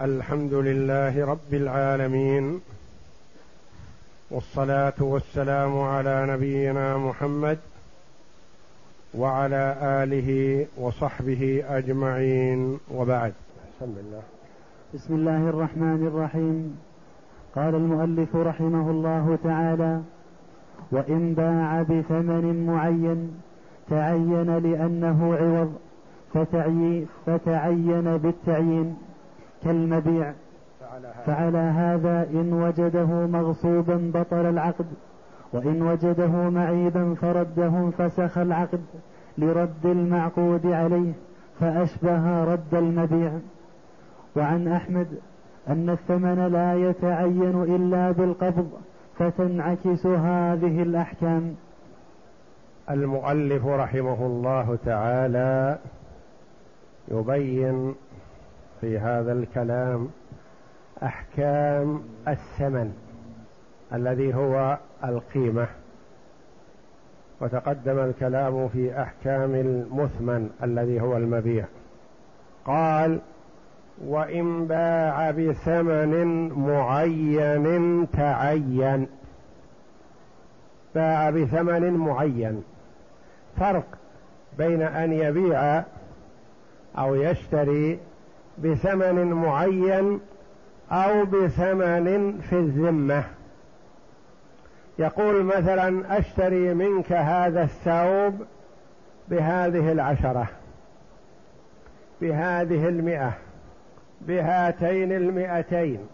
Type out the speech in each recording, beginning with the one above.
الحمد لله رب العالمين والصلاة والسلام على نبينا محمد وعلى آله وصحبه أجمعين وبعد. بسم الله بسم الله الرحمن الرحيم. قال المؤلف رحمه الله تعالى وإن باع بثمن معين تعين لأنه عوض فتعين بالتعيين. كالمبيع فعلى هذا. إن وجده مغصوبا بطل العقد وإن وجده معيبا فرده فسخ العقد لرد المعقود عليه فأشبه رد المبيع. وعن أحمد أن الثمن لا يتعين إلا بالقبض فتنعكس هذه الأحكام. المؤلف رحمه الله تعالى يبين في هذا الكلام أحكام الثمن الذي هو القيمة. وتقدم الكلام في أحكام المثمن الذي هو المبيع. قال وإن باع بثمن معين تعين. باع بثمن معين. فرق بين أن يبيع أو يشتري بثمن معين أو بثمن في الذمة. يقول مثلا أشتري منك هذا الثوب بهذه العشرة بهذه المئة بهاتين المئتين.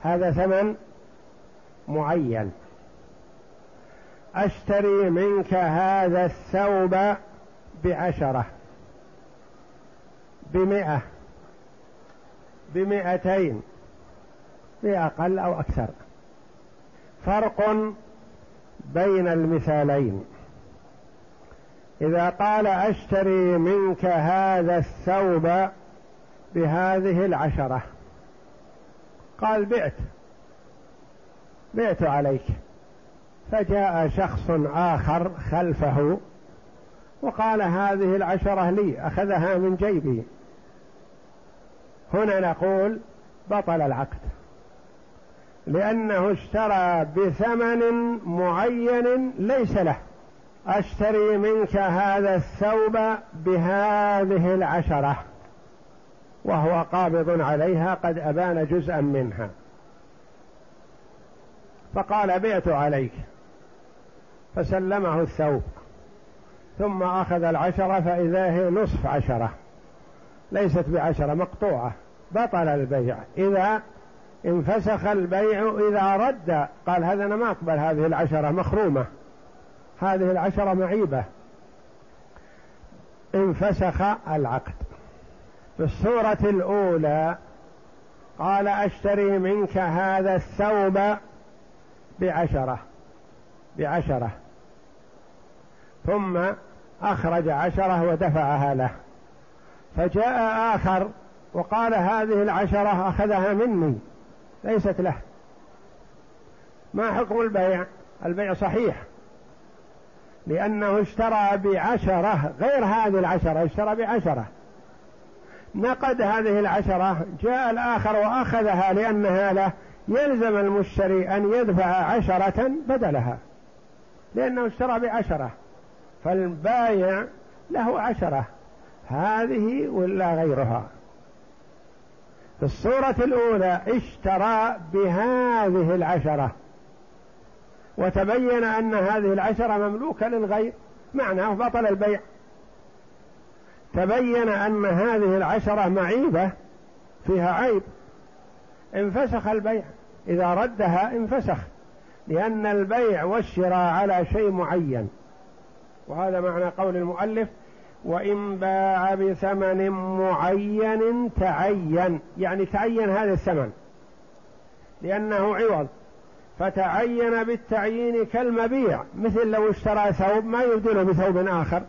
هذا ثمن معين. أشتري منك هذا الثوب بعشرة. بمئة بمئتين بأقل أو أكثر. فرق بين المثالين. إذا قال أشتري منك هذا الثوب بهذه العشرة قال بعت بعت عليك. فجاء شخص آخر خلفه وقال هذه العشرة لي أخذها من جيبي. هنا نقول بطل العقد. لأنه اشترى بثمن معين ليس له. أشتري منك هذا الثوب بهذه العشرة. وهو قابض عليها قد أبان جزءا منها. فقال بعت عليك. فسلمه الثوب. ثم أخذ العشرة فإذا هي نصف عشرة. ليست بعشرة مقطوعة بطل البيع. إذا انفسخ البيع إذا رد قال هذا أنا ما أقبل هذه العشرة مخرومة. هذه العشرة معيبة. انفسخ العقد. في الصورة الأولى قال أشتري منك هذا الثوب بعشرة بعشرة. ثم أخرج عشرة ودفعها له. فجاء آخر وقال هذه العشرة أخذها مني ليست له. ما حكم البيع؟ البيع صحيح لأنه اشترى بعشرة غير هذه العشرة اشترى بعشرة. نقد هذه العشرة جاء الآخر وأخذها لأنها له يلزم المشتري أن يدفع عشرة بدلها لأنه اشترى بعشرة. فالبايع له عشرة. هذه ولا غيرها. في الصورة الأولى اشترى بهذه العشرة. وتبين أن هذه العشرة مملوكة للغير معناه بطل البيع. تبين أن هذه العشرة معيبة فيها عيب. انفسخ البيع. إذا ردها انفسخ لأن البيع والشراء على شيء معين. وهذا معنى قول المؤلف وإن باع بثمن معين تعين يعني تعين هذا الثمن لأنه عوض فتعين بالتعيين كالمبيع مثل لو اشترى ثوب ما يبدله بثوب آخر.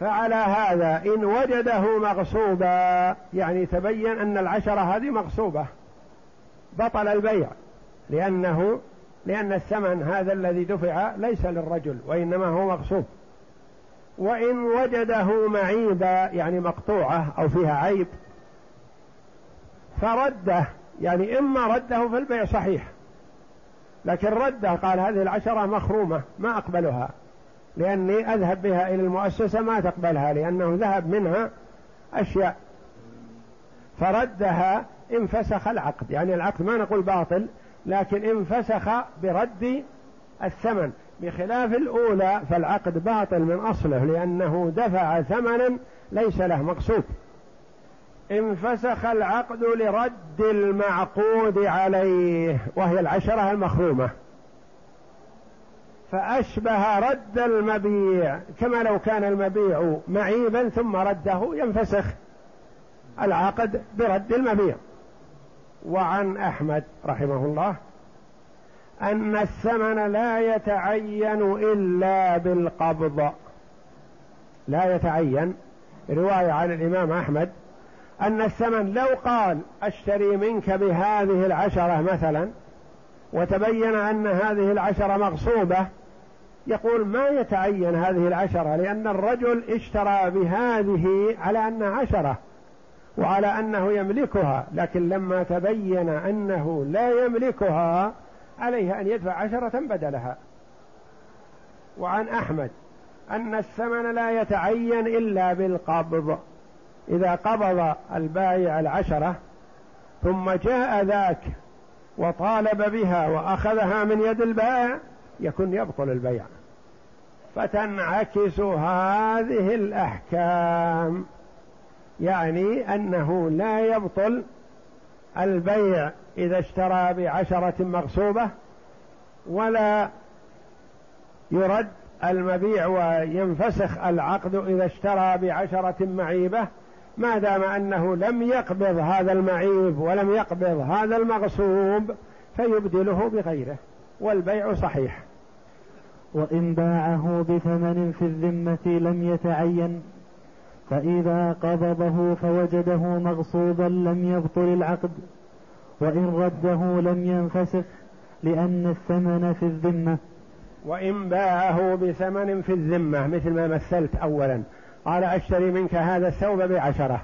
فعلى هذا إن وجده مغصوبا يعني تبين أن العشرة هذه مغصوبة بطل البيع لأنه لأن الثمن هذا الذي دفع ليس للرجل وإنما هو مغصوب. وإن وجده معيبا يعني مقطوعة أو فيها عيب فرده يعني إما رده في البيع صحيح لكن رده قال هذه العشرة مخرومة ما أقبلها لأني أذهب بها إلى المؤسسة ما تقبلها لأنه ذهب منها أشياء. فردها انفسخ العقد يعني العقد ما نقول باطل لكن انفسخ برد الثمن. بخلاف الأولى فالعقد باطل من أصله لأنه دفع ثمنا ليس له مقصود. انفسخ العقد لرد المعقود عليه وهي العشرة المخرومة. فأشبه رد المبيع كما لو كان المبيع معيبا ثم رده ينفسخ العقد برد المبيع. وعن أحمد رحمه الله. أن الثمن لا يتعين إلا بالقبض. لا يتعين. رواية عن الإمام أحمد. أن الثمن لو قال أشتري منك بهذه العشرة مثلا وتبين أن هذه العشرة مغصوبة يقول ما يتعين هذه العشرة؟ لأن الرجل اشترى بهذه على أنها عشرة وعلى أنه يملكها لكن لما تبين أنه لا يملكها عليه أن يدفع عشرة بدلها. وعن أحمد أن الثمن لا يتعين إلا بالقبض. إذا قبض البائع العشرة ثم جاء ذاك وطالب بها وأخذها من يد البائع يكون يبطل البيع. فتنعكس هذه الأحكام. يعني أنه لا يبطل البيع. إذا اشترى بعشرة مغصوبة ولا يرد المبيع وينفسخ العقد إذا اشترى بعشرة معيبة ما دام أنه لم يقبض هذا المعيب ولم يقبض هذا المغصوب فيبدله بغيره والبيع صحيح. وإن باعه بثمن في الذمة لم يتعين فإذا قبضه فوجده مغصوبا لم يبطل العقد. وإن رده لم ينفسخ لأن الثمن في الذمة. وإن باعه بثمن في الذمة مثل ما مثلت أولا. قال أشتري منك هذا الثوب بعشرة.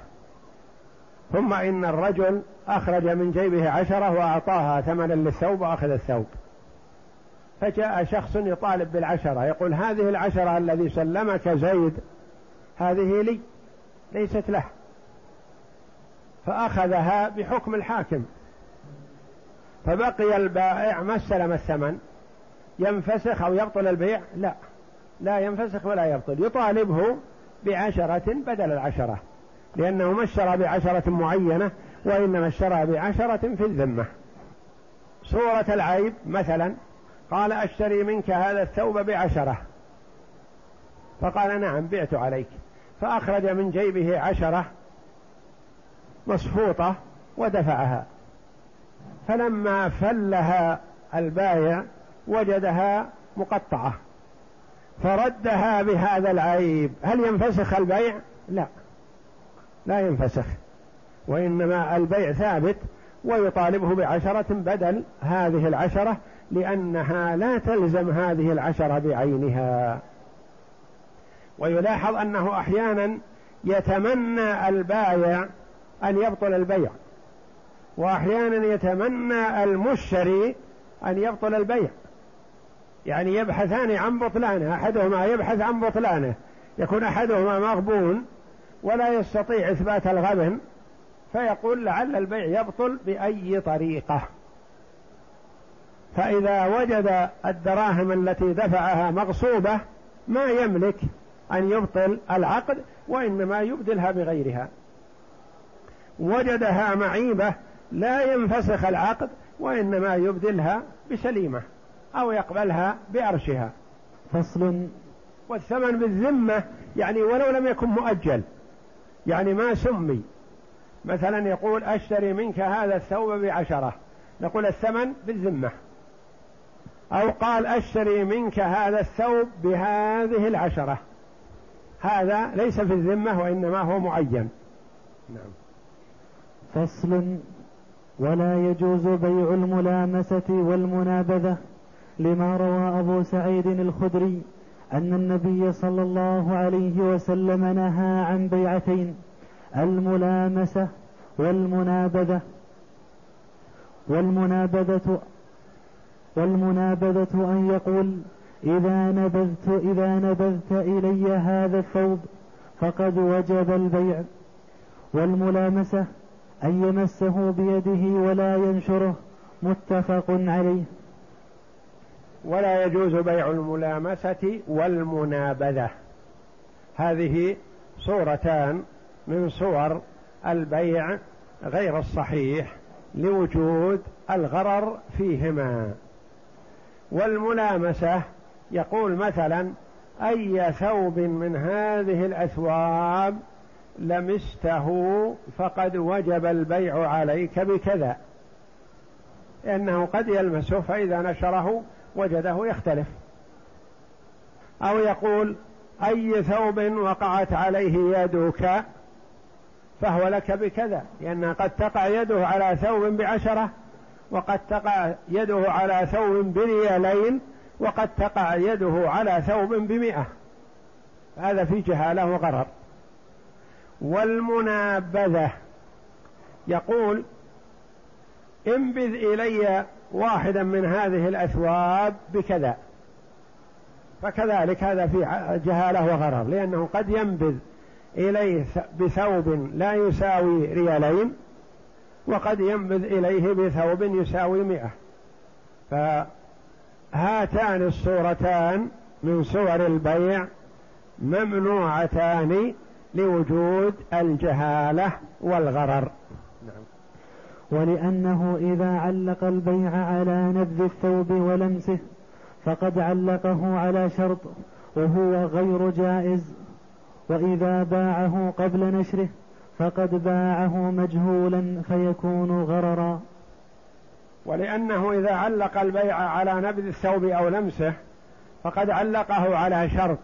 ثم إن الرجل أخرج من جيبه عشرة وأعطاها ثمنا للثوب وأخذ الثوب. فجاء شخص يطالب بالعشرة يقول هذه العشرة الذي سلمك زيد هذه لي ليست له. فأخذها بحكم الحاكم. فبقي البائع ما استلم الثمن. ينفسخ أو يبطل البيع؟ لا. لا ينفسخ ولا يبطل. يطالبه بعشرة بدل العشرة. لأنه ما اشترى بعشرة معينة وإنما اشترى بعشرة في الذمة. صورة العيب مثلا قال أشتري منك هذا الثوب بعشرة. فقال نعم بعت عليك. فأخرج من جيبه عشرة مصفوطة ودفعها. فلما فلها البايع وجدها مقطعة. فردها بهذا العيب. هل ينفسخ البيع؟ لا. لا ينفسخ. وإنما البيع ثابت ويطالبه بعشرة بدل هذه العشرة لأنها لا تلزم هذه العشرة بعينها. ويلاحظ أنه أحيانا يتمنى البايع أن يبطل البيع. وأحيانا يتمنى المشتري أن يبطل البيع. يعني يبحثان عن بطلانه أحدهما يبحث عن بطلانه يكون أحدهما مغبون ولا يستطيع إثبات الغبن فيقول لعل البيع يبطل بأي طريقة. فإذا وجد الدراهم التي دفعها مغصوبة ما يملك أن يبطل العقد وإنما يبدلها بغيرها. وجدها معيبة لا ينفسخ العقد وإنما يبدلها بسليمة أو يقبلها بأرشها. فصل. والثمن بالذمة يعني ولو لم يكن مؤجل يعني ما سمي. مثلا يقول أشتري منك هذا الثوب بعشرة نقول الثمن بالذمة. أو قال أشتري منك هذا الثوب بهذه العشرة. هذا ليس في الذمة وإنما هو معين. نعم. فصل. ولا يجوز بيع الملامسة والمنابذة لما روى أبو سعيد الخدري أن النبي صلى الله عليه وسلم نهى عن بيعتين الملامسة والمنابذة. والمنابذة والمنابذة أن يقول إذا نبذت إذا نبذت إلي هذا الثوب فقد وجب البيع. والملامسة أن يمسه بيده ولا ينشره متفق عليه. ولا يجوز بيع الملامسة والمنابذة. هذه صورتان من صور البيع غير الصحيح لوجود الغرر فيهما. والملامسة يقول مثلا أي ثوب من هذه الأثواب لمسته فقد وجب البيع عليك بكذا. لأنه قد يلمسه فإذا نشره وجده يختلف. أو يقول أي ثوب وقعت عليه يدك فهو لك بكذا لأن قد تقع يده على ثوب بعشرة وقد تقع يده على ثوب بريالين وقد تقع يده على ثوب بمئة. هذا في جهالة وغرر. والمنابذة. يقول انبذ إلي واحدا من هذه الأثواب بكذا. فكذلك هذا في جهالة وغرر لأنه قد ينبذ إليه بثوب لا يساوي ريالين وقد ينبذ إليه بثوب يساوي مئة. فهاتان الصورتان من صور البيع ممنوعتان لوجود الجهالة والغرر. نعم. ولأنه إذا علق البيع على نبذ الثوب ولمسه فقد علقه على شرط وهو غير جائز. وإذا باعه قبل نشره فقد باعه مجهولا فيكون غررا. ولأنه إذا علق البيع على نبذ الثوب أو لمسه فقد علقه على شرط.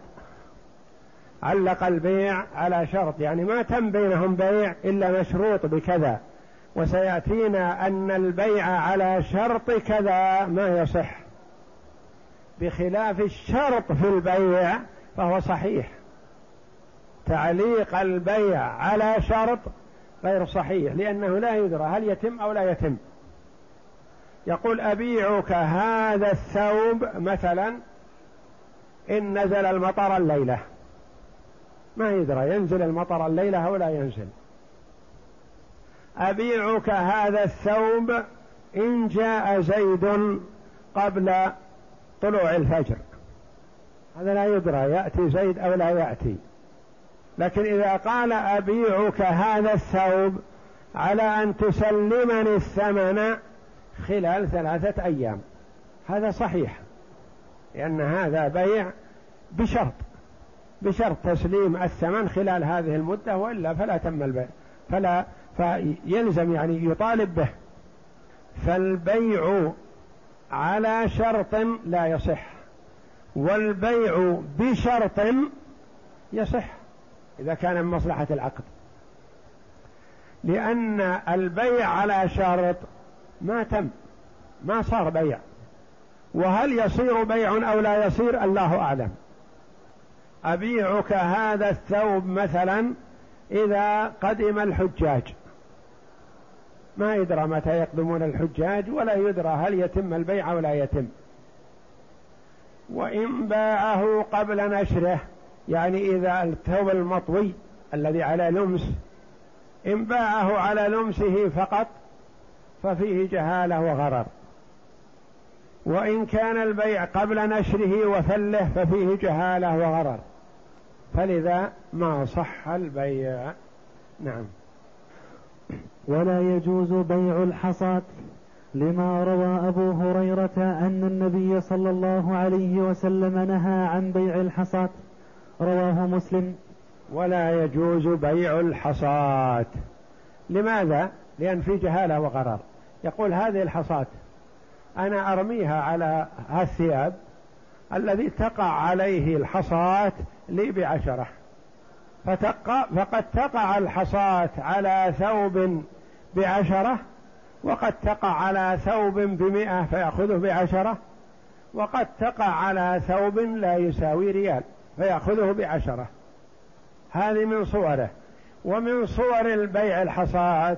علق البيع على شرط يعني ما تم بينهم بيع إلا مشروط بكذا. وسيأتينا أن البيع على شرط كذا ما يصح. بخلاف الشرط في البيع فهو صحيح. تعليق البيع على شرط غير صحيح لأنه لا يدرى هل يتم أو لا يتم. يقول أبيعك هذا الثوب مثلا إن نزل المطر الليلة. ما يدرى ينزل المطر الليلة أو لا ينزل. أبيعك هذا الثوب إن جاء زيد قبل طلوع الفجر. هذا لا يدرى يأتي زيد أو لا يأتي. لكن إذا قال أبيعك هذا الثوب على أن تسلمني الثمن خلال ثلاثة أيام. هذا صحيح لأن هذا بيع بشرط. بشرط تسليم الثمن خلال هذه المدة وإلا فلا تم البيع. فلا فيلزم يعني يطالب به. فالبيع على شرط لا يصح والبيع بشرط يصح إذا كان من مصلحة العقد. لأن البيع على شرط ما تم ما صار بيع. وهل يصير بيع أو لا يصير؟ الله أعلم. أبيعك هذا الثوب مثلا إذا قدم الحجاج. ما يدرى متى يقدمون الحجاج ولا يدرى هل يتم البيع أو لا يتم. وإن باعه قبل نشره يعني إذا الثوب المطوي الذي على لمس إن باعه على لمسه فقط ففيه جهالة وغرر. وإن كان البيع قبل نشره وفله ففيه جهالة وغرر. فلذا ما صح البيع. نعم. ولا يجوز بيع الحصاة لما روى أبو هريرة أن النبي صلى الله عليه وسلم نهى عن بيع الحصاة رواه مسلم. ولا يجوز بيع الحصاة لماذا؟ لأن في جهالة وغرر يقول هذه الحصاة أنا أرميها على الثياب الذي تقع عليه الحصاة لي بعشرة. فتقع فقد تقع الحصاة على ثوب بعشرة وقد تقع على ثوب بمئة فيأخذه بعشرة وقد تقع على ثوب لا يساوي ريال فيأخذه بعشرة. هذه من صوره. ومن صور البيع الحصاة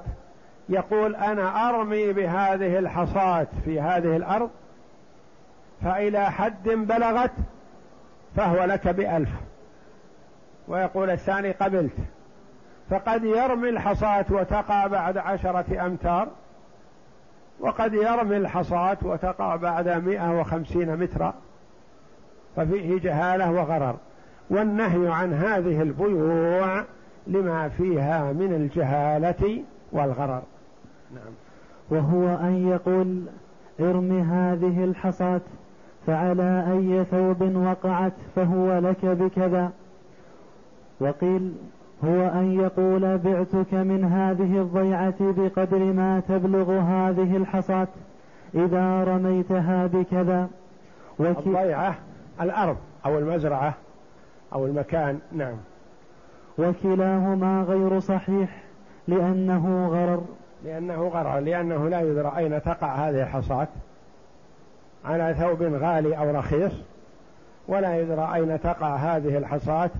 يقول أنا أرمي بهذه الحصاة في هذه الأرض فإلى حد بلغت فهو لك بألف. ويقول الثاني قبلت. فقد يرمي الحصاة وتقع بعد عشرة أمتار وقد يرمي الحصاة وتقع بعد مئة وخمسين مترا ففيه جهالة وغرر. والنهي عن هذه البيوع لما فيها من الجهالة والغرر. نعم. وهو أن يقول ارم هذه الحصاة فعلى أي ثوب وقعت فهو لك بكذا. وقيل هو أن يقول بعتك من هذه الضيعة بقدر ما تبلغ هذه الحصاة إذا رميتها بكذا. الضيعة الأرض أو المزرعة أو المكان نعم. وكلاهما غير صحيح لأنه غرر. لأنه غرر لأنه لا يدرى أين تقع هذه الحصاة. على ثوب غالي أو رخيص ولا يدرى أين تقع هذه الحصاة.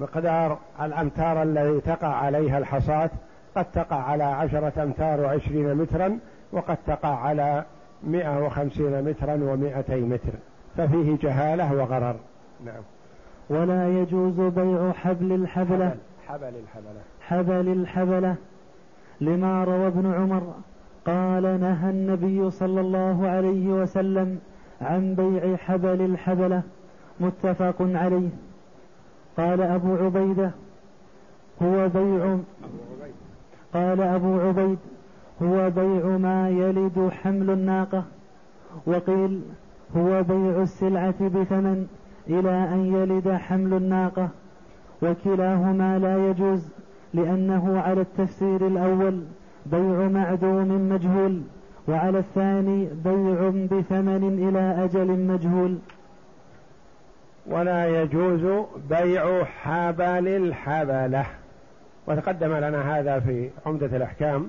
مقدار الأمتار الذي تقع عليها الحصاة قد تقع على عشرة أمتار وعشرين مترا وقد تقع على مئة وخمسين مترا ومائتي متر. ففيه جهالة وغرر. نعم. ولا يجوز بيع حبل الحبلة. حبل, حبل الحبلة. حبل الحبلة. لما روى ابن عمر قال نهى النبي صلى الله عليه وسلم عن بيع حبل الحبلة. متفق عليه. قال أبو عبيدة هو بيع قال أبو عبيد هو بيع ما يلد حمل الناقة وقيل هو بيع السلعة بثمن إلى أن يلد حمل الناقة وكلاهما لا يجوز لأنه على التفسير الأول بيع معدوم مجهول وعلى الثاني بيع بثمن إلى أجل مجهول. ولا يجوز بيع حبل الحبلة. وتقدم لنا هذا في عمدة الأحكام.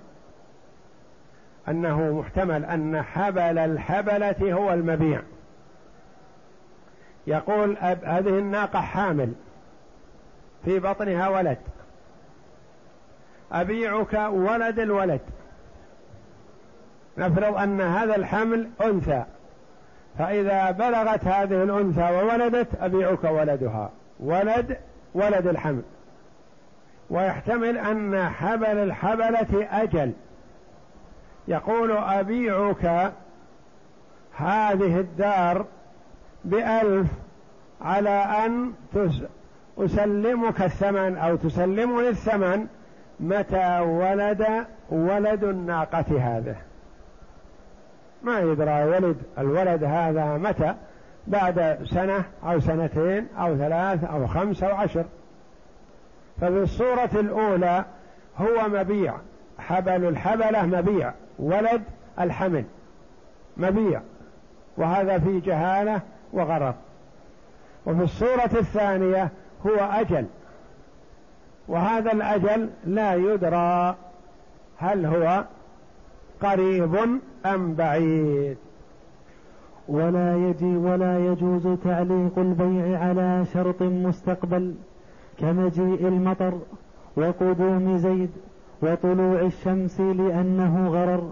أنه محتمل أن حبل الحبلة هو المبيع. يقول هذه الناقة حامل. في بطنها ولد. أبيعك ولد الولد. نفرض أن هذا الحمل أنثى. فإذا بلغت هذه الأنثى وولدت أبيعك ولدها. ولد ولد الحمل. ويحتمل أن حبل الحبلة أجل. يقول أبيعك هذه الدار بألف على أن أسلمك الثمن أو تسلمني الثمن متى ولد ولد الناقة هذه. ما يدرى ولد الولد هذا متى؟ بعد سنة أو سنتين أو ثلاث أو خمس أو عشر. ففي الصورة الأولى هو مبيع. حبل الحبلة مبيع. ولد الحمل مبيع. وهذا في جهالة وغرر وفي الصورة الثانية هو أجل. وهذا الأجل لا يدرى هل هو قريب أم بعيد. ولا يجي ولا يجوز تعليق البيع على شرط مستقبل كمجيء المطر وقدوم زيد وطلوع الشمس لأنه غرر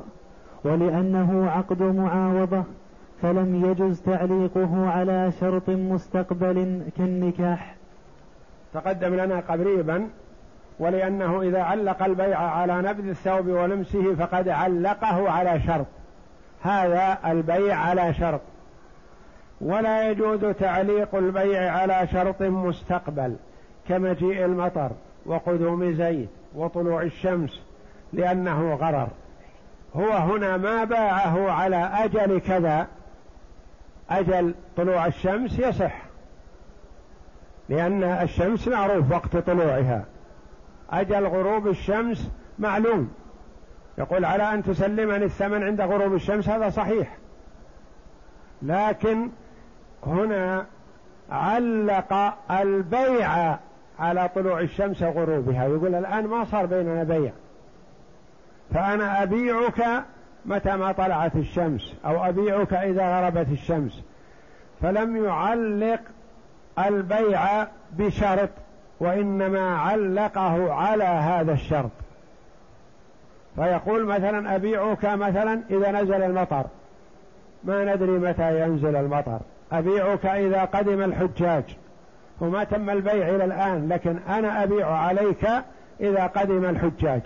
ولأنه عقد معاوضة فلم يجز تعليقه على شرط مستقبل كالنكاح. تقدم لنا قريبا ولأنه إذا علق البيع على نبذ الثوب ولمسه فقد علقه على شرط. هذا البيع على شرط. ولا يجوز تعليق البيع على شرط مستقبل كمجيء المطر وقدوم زيت وطلوع الشمس لأنه غرر. هو هنا ما باعه على أجل كذا أجل طلوع الشمس يصح لأن الشمس معروف وقت طلوعها. أجل غروب الشمس معلوم. يقول على أن تسلمني الثمن عند غروب الشمس؟ هذا صحيح. لكن هنا علق البيع على طلوع الشمس وغروبها. يقول الآن ما صار بيننا بيع. فأنا أبيعك متى ما طلعت الشمس أو أبيعك إذا غربت الشمس. فلم يعلق البيع بشرط. وإنما علقه على هذا الشرط. فيقول مثلا أبيعك مثلا إذا نزل المطر. ما ندري متى ينزل المطر. أبيعك إذا قدم الحجاج. وما تم البيع إلى الآن لكن أنا أبيع عليك إذا قدم الحجاج.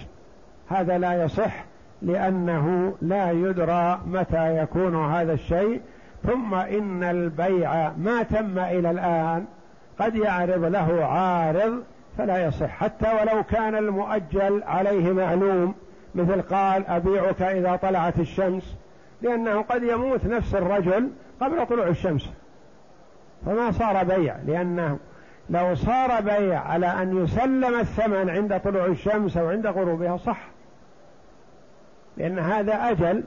هذا لا يصح لأنه لا يدرى متى يكون هذا الشيء. ثم إن البيع ما تم إلى الآن قد يعرض له عارض فلا يصح. حتى ولو كان المؤجل عليه معلوم مثل قال أبيعك إذا طلعت الشمس لأنه قد يموت نفس الرجل قبل طلوع الشمس. فما صار بيع لأنه لو صار بيع على أن يسلم الثمن عند طلوع الشمس أو عند غروبها صح. لأن هذا أجل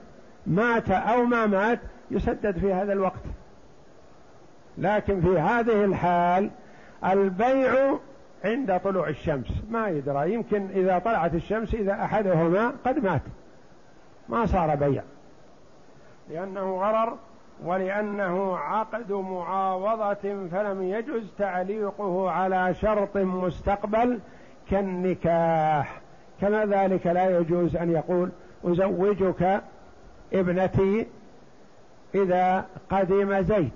مات أو ما مات يسدد في هذا الوقت. لكن في هذه الحال البيع عند طلوع الشمس. ما يدرى يمكن إذا طلعت الشمس إذا أحدهما قد مات. ما صار بيع. لأنه غرر ولأنه عقد معاوضة فلم يجز تعليقه على شرط مستقبل كالنكاح. كما ذلك لا يجوز أن يقول أزوجك ابنتي إذا قدم زيد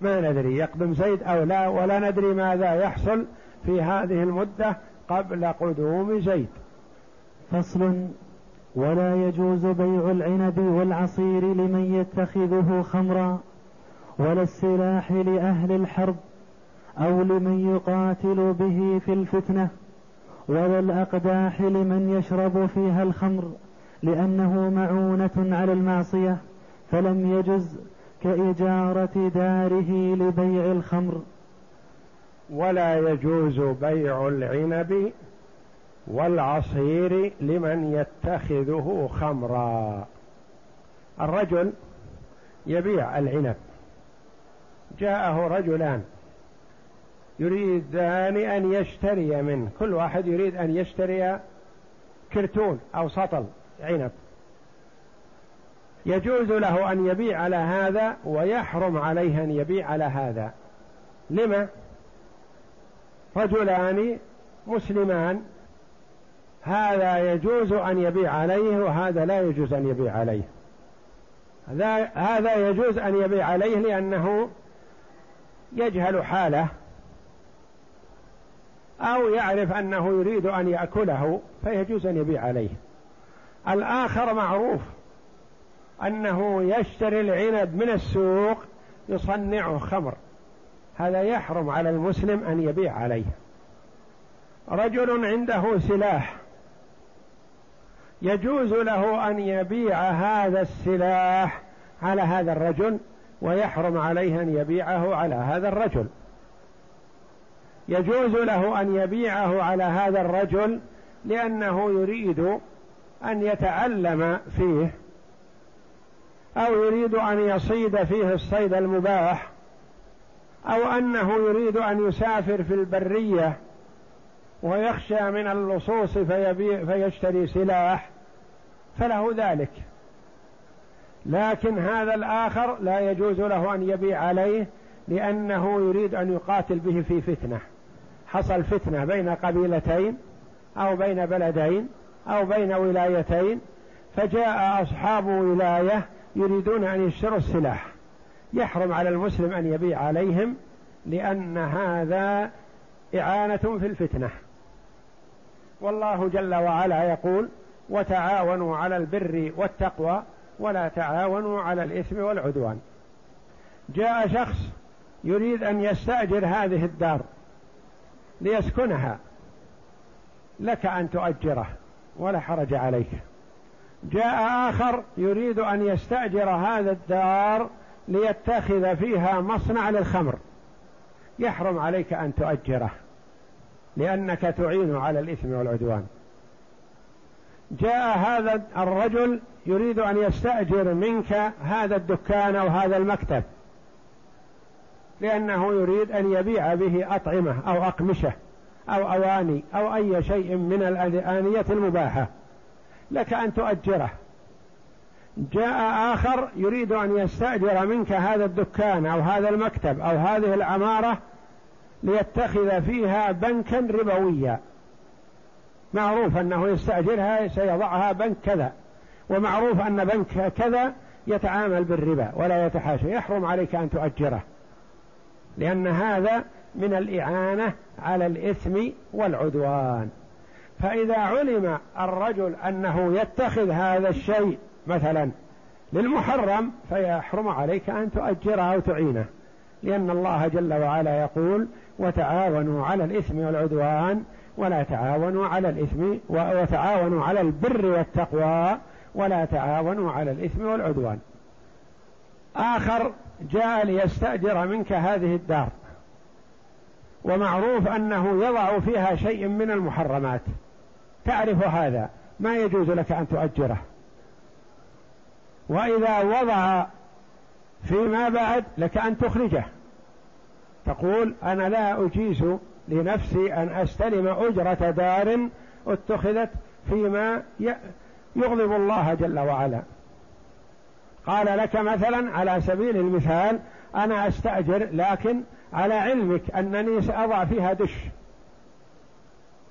ما ندري يقدم زيد أو لا ولا ندري ماذا يحصل في هذه المدة قبل قدوم زيد. فصل ولا يجوز بيع العنب والعصير لمن يتخذه خمرا ولا السلاح لأهل الحرب أو لمن يقاتل به في الفتنة ولا الأقداح لمن يشرب فيها الخمر لأنه معونة على المعصية فلم يجز كإجارة داره لبيع الخمر. ولا يجوز بيع العنب والعصير لمن يتخذه خمرا. الرجل يبيع العنب. جاءه رجلان. يريدان أن يشتري منه. كل واحد يريد أن يشتري كرتون أو سطل عنب. يجوز له أن يبيع على هذا ويحرم عليه أن يبيع على هذا. لما؟ رجلان مسلمان. هذا يجوز أن يبيع عليه وهذا لا يجوز أن يبيع عليه. هذا يجوز أن يبيع عليه لأنه يجهل حاله أو يعرف أنه يريد أن يأكله فيجوز أن يبيع عليه. الآخر معروف. أنه يشتري العنب من السوق يصنعه خمر. هذا يحرم على المسلم أن يبيع عليه. رجل عنده سلاح. يجوز له أن يبيع هذا السلاح على هذا الرجل ويحرم عليه أن يبيعه على هذا الرجل. يجوز له أن يبيعه على هذا الرجل لأنه يريد أن يتعلم فيه أو يريد أن يصيد فيه الصيد المباح أو أنه يريد أن يسافر في البرية ويخشى من اللصوص فيبيع فيشتري سلاح فله ذلك. لكن هذا الآخر لا يجوز له أن يبيع عليه لأنه يريد أن يقاتل به في فتنة. حصل فتنة بين قبيلتين أو بين بلدين أو بين ولايتين فجاء أصحاب ولاية يريدون أن يشتروا السلاح. يحرم على المسلم أن يبيع عليهم لأن هذا إعانة في الفتنة. والله جل وعلا يقول وتعاونوا على البر والتقوى ولا تعاونوا على الإثم والعدوان. جاء شخص يريد أن يستأجر هذه الدار ليسكنها. لك أن تؤجره ولا حرج عليك. جاء آخر يريد أن يستأجر هذا الدار ليتخذ فيها مصنع للخمر. يحرم عليك أن تؤجره لأنك تعين على الإثم والعدوان. جاء هذا الرجل يريد أن يستأجر منك هذا الدكان أو هذا المكتب لأنه يريد أن يبيع به أطعمة أو أقمشة أو أواني أو أي شيء من الآنية المباحة. لك أن تؤجره. جاء آخر يريد أن يستأجر منك هذا الدكان أو هذا المكتب أو هذه العمارة ليتخذ فيها بنكا ربويا. معروف أنه يستأجرها سيضعها بنك كذا ومعروف أن بنك كذا يتعامل بالربا ولا يتحاشى. يحرم عليك أن تؤجره لأن هذا من الإعانة على الإثم والعدوان. فإذا علم الرجل أنه يتخذ هذا الشيء مثلا للمحرم فيحرم عليك أن تؤجره أو تعينه لأن الله جل وعلا يقول وتعاونوا على الإثم والعدوان ولا تعاونوا على الإثم وتعاونوا على البر والتقوى ولا تعاونوا على الإثم والعدوان. آخر جاء ليستأجر منك هذه الدار. ومعروف أنه يضع فيها شيء من المحرمات. تعرف هذا ما يجوز لك أن تؤجره. وإذا وضع فيما بعد لك أن تخرجه. تقول أنا لا أجيز لنفسي أن أستلم أجرة دار اتخذت فيما يغضب الله جل وعلا. قال لك مثلا على سبيل المثال أنا أستأجر لكن على علمك أنني سأضع فيها دش.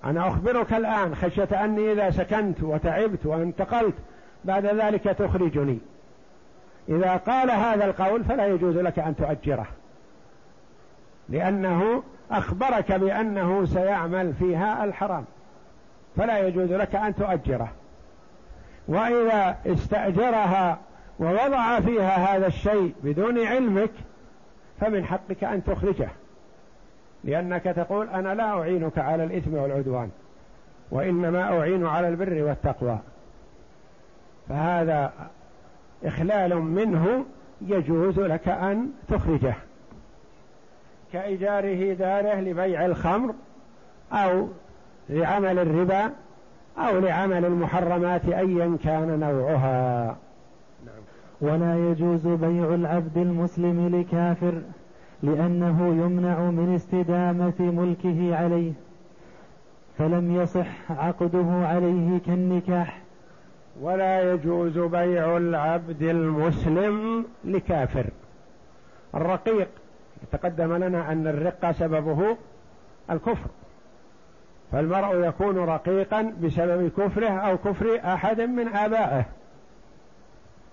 أنا أخبرك الآن خشية أني إذا سكنت وتعبت وانتقلت بعد ذلك تخرجني. إذا قال هذا القول فلا يجوز لك أن تؤجره. لأنه أخبرك بأنه سيعمل فيها الحرام. فلا يجوز لك أن تؤجره. وإذا استأجرها ووضع فيها هذا الشيء بدون علمك فمن حقك أن تخرجه. لأنك تقول أنا لا أعينك على الإثم والعدوان وإنما أعين على البر والتقوى فهذا إخلال منه يجوز لك أن تخرجه كإيجاره داره لبيع الخمر أو لعمل الربا أو لعمل المحرمات أيا كان نوعها. ولا يجوز بيع العبد المسلم لكافر لأنه يمنع من استدامة ملكه عليه فلم يصح عقده عليه كالنكاح. ولا يجوز بيع العبد المسلم لكافر. الرقيق تقدم لنا أن الرقة سببه الكفر. فالمرء يكون رقيقا بسبب كفره أو كفر أحد من آبائه.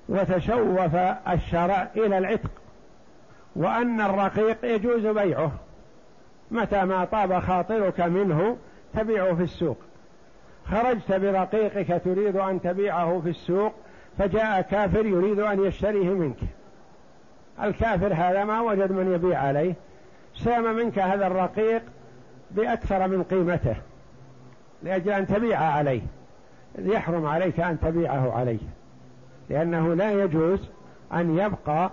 وتشوف الشرع إلى العتق. وأن الرقيق يجوز بيعه. متى ما طاب خاطرك منه تبيعه في السوق. خرجت برقيقك تريد أن تبيعه في السوق فجاء كافر يريد أن يشتريه منك. الكافر هذا ما وجد من يبيع عليه. سام منك هذا الرقيق بأكثر من قيمته لأجل أن تبيع عليه. يحرم عليك أن تبيعه عليه. لأنه لا يجوز أن يبقى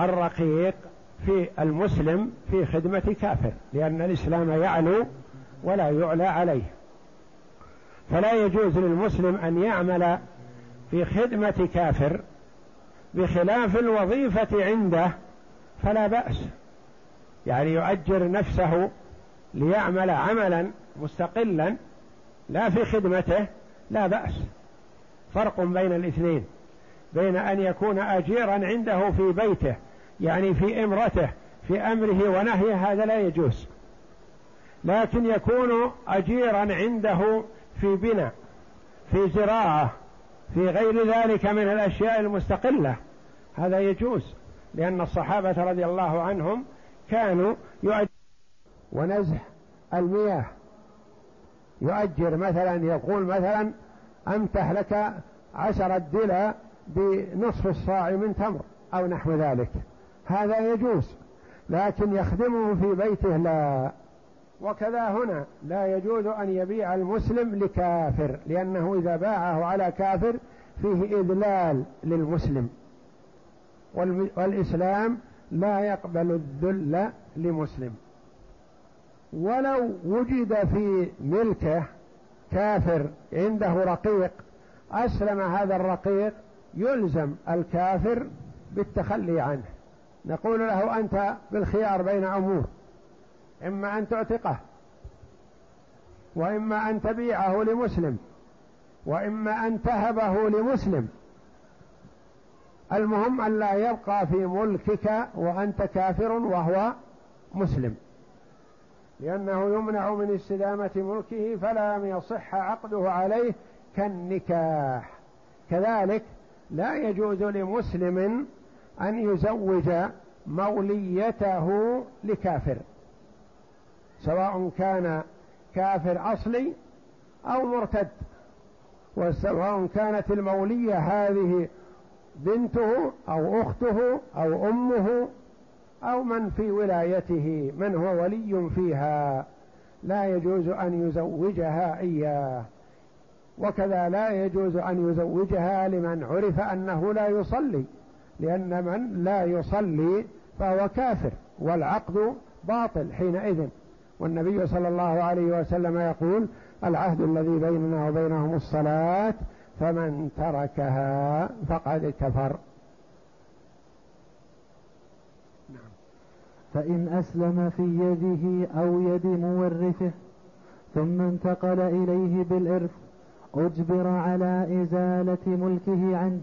الرقيق في المسلم في خدمة كافر لأن الإسلام يعلو ولا يعلى عليه. فلا يجوز للمسلم أن يعمل في خدمة كافر بخلاف الوظيفة عنده فلا بأس. يعني يؤجر نفسه ليعمل عملا مستقلا لا في خدمته لا بأس. فرق بين الاثنين بين أن يكون أجيرا عنده في بيته يعني في إمرته في أمره ونهيه هذا لا يجوز. لكن يكون أجيرا عنده في بناء في زراعة في غير ذلك من الأشياء المستقلة. هذا يجوز لأن الصحابة رضي الله عنهم كانوا يؤجر ونزح المياه. يؤجر مثلا يقول مثلا أمتح لك عشرة دلة بنصف الصاع من تمر أو نحو ذلك. هذا يجوز لكن يخدمه في بيته لا. وكذا هنا لا يجوز أن يبيع المسلم لكافر لأنه إذا باعه على كافر فيه إذلال للمسلم. والإسلام لا يقبل الذل لمسلم. ولو وجد في ملكه كافر عنده رقيق أسلم هذا الرقيق يلزم الكافر بالتخلي عنه. نقول له أنت بالخيار بين أمور إما أن تعتقه وإما أن تبيعه لمسلم وإما أن تهبه لمسلم. المهم أن لا يبقى في ملكك وأنت كافر وهو مسلم. لأنه يمنع من استدامة ملكه فلم يصح عقده عليه كالنكاح. كذلك لا يجوز لمسلم أن يزوج موليته لكافر سواء كان كافر أصلي أو مرتد وسواء كانت المولية هذه بنته أو أخته أو أمه أو من في ولايته من هو ولي فيها لا يجوز أن يزوجها إياه. وكذا لا يجوز أن يزوجها لمن عرف أنه لا يصلي. لأن من لا يصلي فهو كافر والعقد باطل حينئذ والنبي صلى الله عليه وسلم يقول العهد الذي بيننا وبينهم الصلاة فمن تركها فقد كفر نعم. فإن أسلم في يده أو يد مورثه ثم انتقل إليه بالإرث أجبر على إزالة ملكه عنه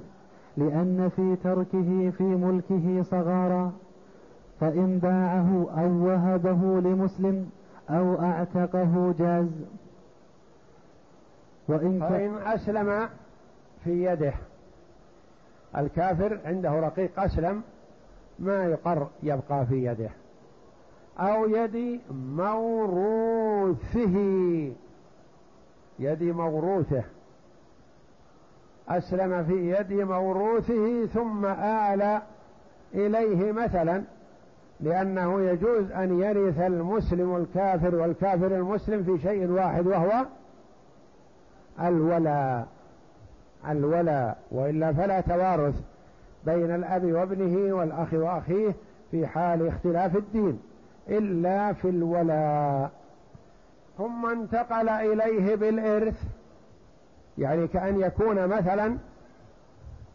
لأن في تركه في ملكه صغارا فإن باعه أو وهبه لمسلم أو أعتقه جاز. وإن فإن أسلم في يده. الكافر عنده رقيق أسلم ما يقر يبقى في يده. أو يد موروثه. يد موروثه. أسلم في يد موروثه ثم آل إليه مثلا لأنه يجوز أن يرث المسلم الكافر والكافر المسلم في شيء واحد وهو الولاء الولاء وإلا فلا توارث بين الأب وابنه والأخ وأخيه في حال اختلاف الدين إلا في الولاء. ثم انتقل إليه بالإرث. يعني كأن يكون مثلا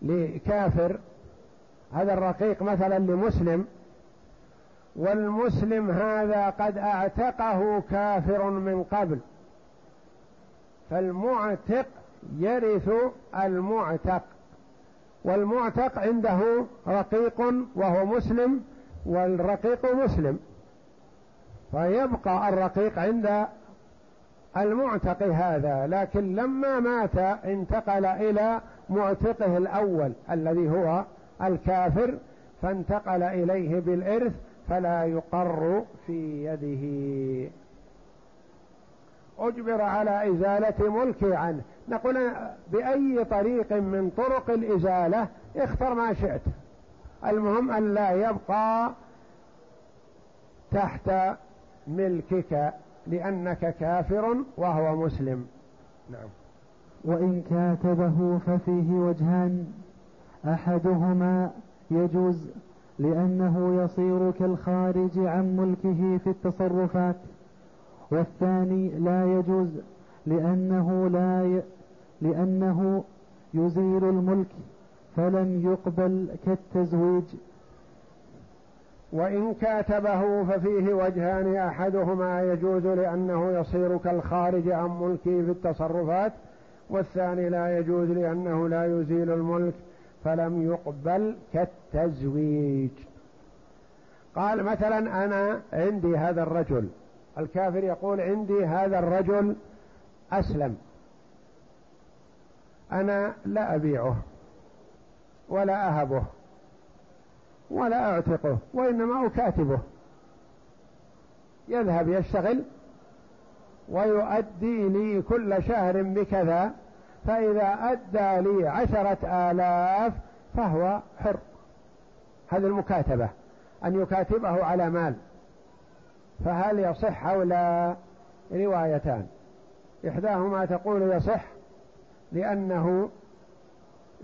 لكافر هذا الرقيق مثلا لمسلم والمسلم هذا قد اعتقه كافر من قبل فالمعتق يرث المعتق والمعتق عنده رقيق وهو مسلم والرقيق مسلم فيبقى الرقيق عند المعتق هذا لكن لما مات انتقل إلى معتقه الأول الذي هو الكافر فانتقل إليه بالإرث فلا يقر في يده. أجبر على إزالة ملكه عنه. نقول بأي طريق من طرق الإزالة اختر ما شئت. المهم أن لا يبقى تحت ملكك. لأنك كافر وهو مسلم. نعم. وإن كاتبه ففيه وجهان أحدهما يجوز لأنه يصير كالخارج عن ملكه في التصرفات والثاني لا يجوز لأنه لا ي... لأنه يزيل الملك فلم يقبل كالتزويج. وإن كاتبه ففيه وجهان أحدهما يجوز لأنه يصير كالخارج عن ملكه في التصرفات والثاني لا يجوز لأنه لا يزيل الملك فلم يقبل كالتزويج. قال مثلا أنا عندي هذا الرجل. الكافر يقول عندي هذا الرجل أسلم. أنا لا أبيعه ولا أهبه. ولا أعتقه وإنما أكاتبه يذهب يشتغل ويؤدي لي كل شهر بكذا فإذا أدى لي عشرة آلاف فهو حر. هذه المكاتبة أن يكاتبه على مال. فهل يصح أو لا؟ روايتان. إحداهما تقول يصح لأنه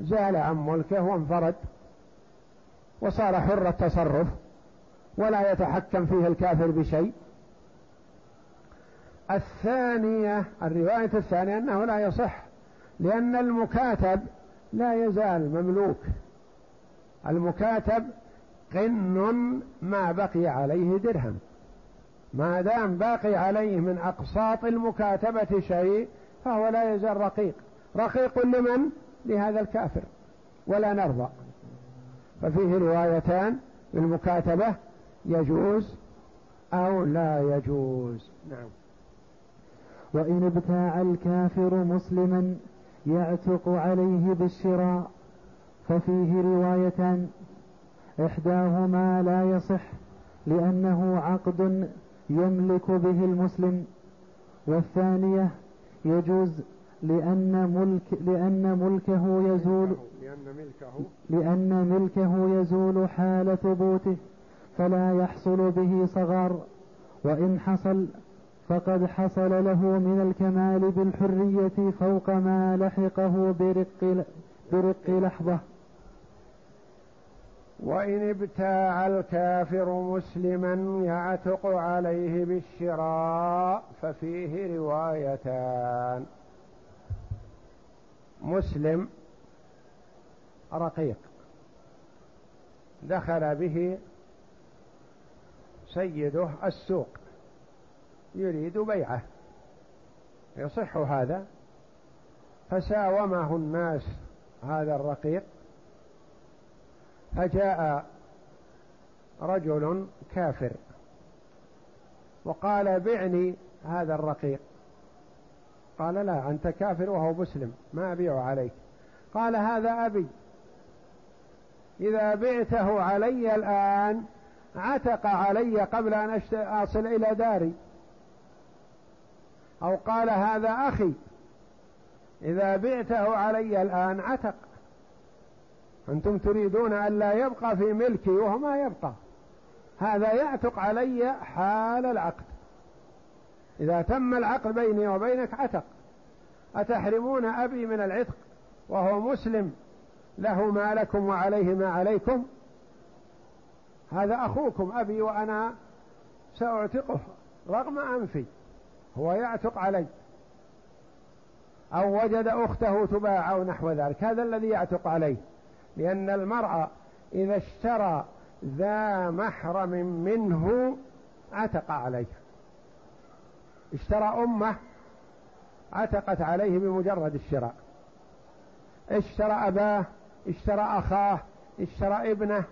زال عن ملكه وانفرد. وصار حر التصرف ولا يتحكم فيه الكافر بشيء. الثانية الرواية الثانية أنه لا يصح لأن المكاتب لا يزال مملوك. المكاتب قن ما بقي عليه درهم. ما دام باقي عليه من أقساط المكاتبة شيء فهو لا يزال رقيق. رقيق لمن؟ لهذا الكافر. ولا نرضى. ففيه روايتان بالمكاتبة يجوز أو لا يجوز. نعم. وإن ابتاع الكافر مسلما يعتق عليه بالشراء ففيه روايتان. إحداهما لا يصح لأنه عقد يملك به المسلم والثانية يجوز لأن ملك لأن ملكه يزول لأن ملكه لأن ملكه يزول حال ثبوته فلا يحصل به صغار وإن حصل فقد حصل له من الكمال بالحرية فوق ما لحقه برق, برق لحظة. وإن ابتاع الكافر مسلما يعتق عليه بالشراء ففيه روايتان. مسلم رقيق. دخل به سيده السوق يريد بيعه. يصح هذا؟ فساومه الناس هذا الرقيق فجاء رجل كافر وقال بعني هذا الرقيق. قال لا أنت كافر وهو مسلم ما أبيع عليك. قال هذا أبي. إذا بعته علي الآن عتق علي قبل أن أصل إلى داري. أو قال هذا أخي. إذا بعته علي الآن عتق. أنتم تريدون أن لا يبقى في ملكي وهو ما يبقى. هذا يعتق علي حال العقد. إذا تم العقد بيني وبينك عتق. أتحرمون أبي من العتق وهو مسلم. له ما لكم وعليه ما عليكم. هذا أخوكم أبي وأنا سأعتقه رغم أنفي. هو يعتق علي. أو وجد أخته تباع أو نحو ذلك. هذا الذي يعتق عليه. لأن المرأة إذا اشترى ذا محرم منه عتق عليه. اشترى أمه عتقت عليه بمجرد الشراء. اشترى أباه اشترى أخاه اشترى ابنه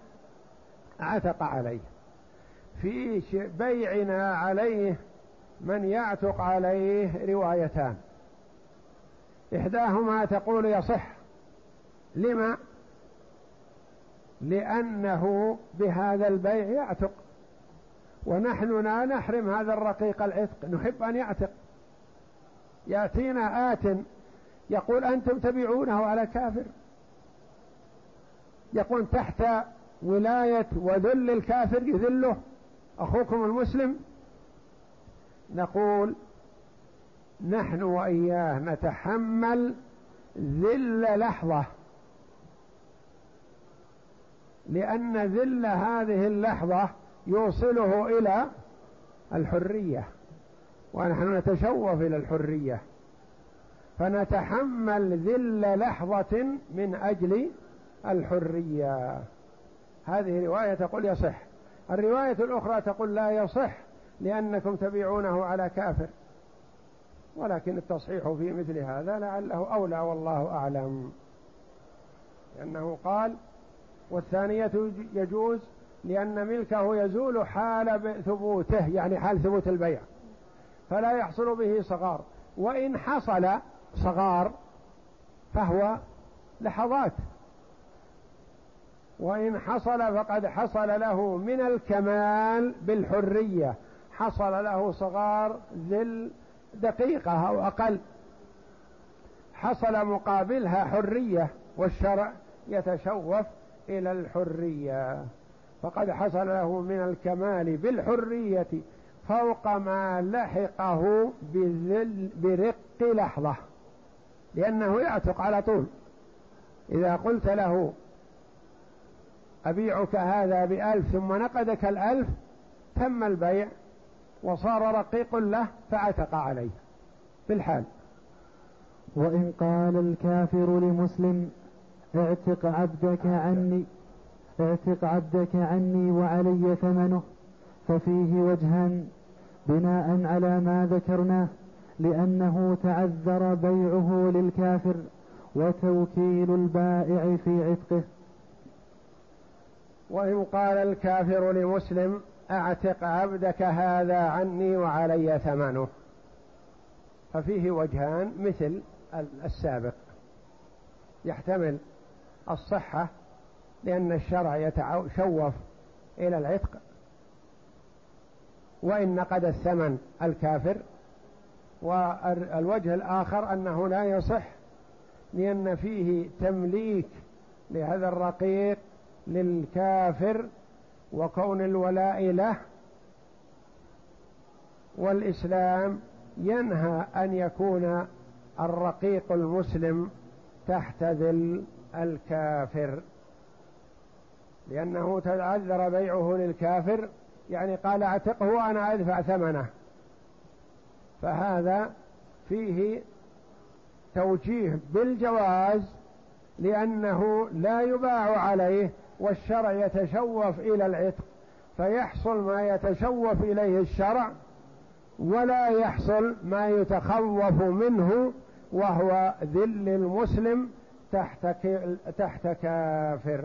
عتق عليه. في بيعنا عليه من يعتق عليه روايتان. إحداهما تقول يصح. لما؟ لأنه بهذا البيع يعتق. ونحن لا نحرم هذا الرقيق العتق نحب أن يعتق. يأتينا آت يقول أنتم تبيعونه على كافر. يقول تحت ولاية وذل الكافر يذله. أخوكم المسلم. نقول نحن وإياه نتحمل ذل لحظة. لأن ذل هذه اللحظة يوصله إلى الحرية ونحن نتشوف إلى الحرية. فنتحمل ذل لحظة من أجل الحرية. هذه رواية تقول يصح. الرواية الأخرى تقول لا يصح لأنكم تبيعونه على كافر. ولكن التصحيح في مثل هذا لعله أولى والله أعلم. لأنه قال والثانية يجوز لأن ملكه يزول حال ثبوته يعني حال ثبوت البيع. فلا يحصل به صغار. وإن حصل صغار فهو لحظات. وإن حصل فقد حصل له من الكمال بالحرية. حصل له صغار ذل دقيقة أو أقل. حصل مقابلها حرية والشرع يتشوف إلى الحرية. فقد حصل له من الكمال بالحرية فوق ما لحقه برق لحظة لأنه يعتق على طول. إذا قلت له أبيعك هذا بألف ثم نقدك الألف تم البيع وصار رقيق له فعتق عليه. في الحال وإن قال الكافر لمسلم اعتق عبدك عني. اعتق عبدك عني وعلي ثمنه ففيه وجهان بناء على ما ذكرناه لأنه تعذر بيعه للكافر وتوكيل البائع في عتقه. وإن قال الكافر لمسلم أعتق عبدك هذا عني وعلي ثمنه. ففيه وجهان مثل السابق. يحتمل الصحة لأن الشرع يتشوف إلى العتق وإن نقد الثمن الكافر والوجه الآخر أنه لا يصح لأن فيه تمليك لهذا الرقيق للكافر وكون الولاء له والإسلام ينهى أن يكون الرقيق المسلم تحت ذل الكافر. لأنه تعذر بيعه للكافر يعني قال أعتقه وأنا أدفع ثمنه. فهذا فيه توجيه بالجواز لأنه لا يباع عليه والشرع يتشوف إلى العتق فيحصل ما يتشوف إليه الشرع ولا يحصل ما يتخوف منه وهو ذل المسلم تحت تحت كافر.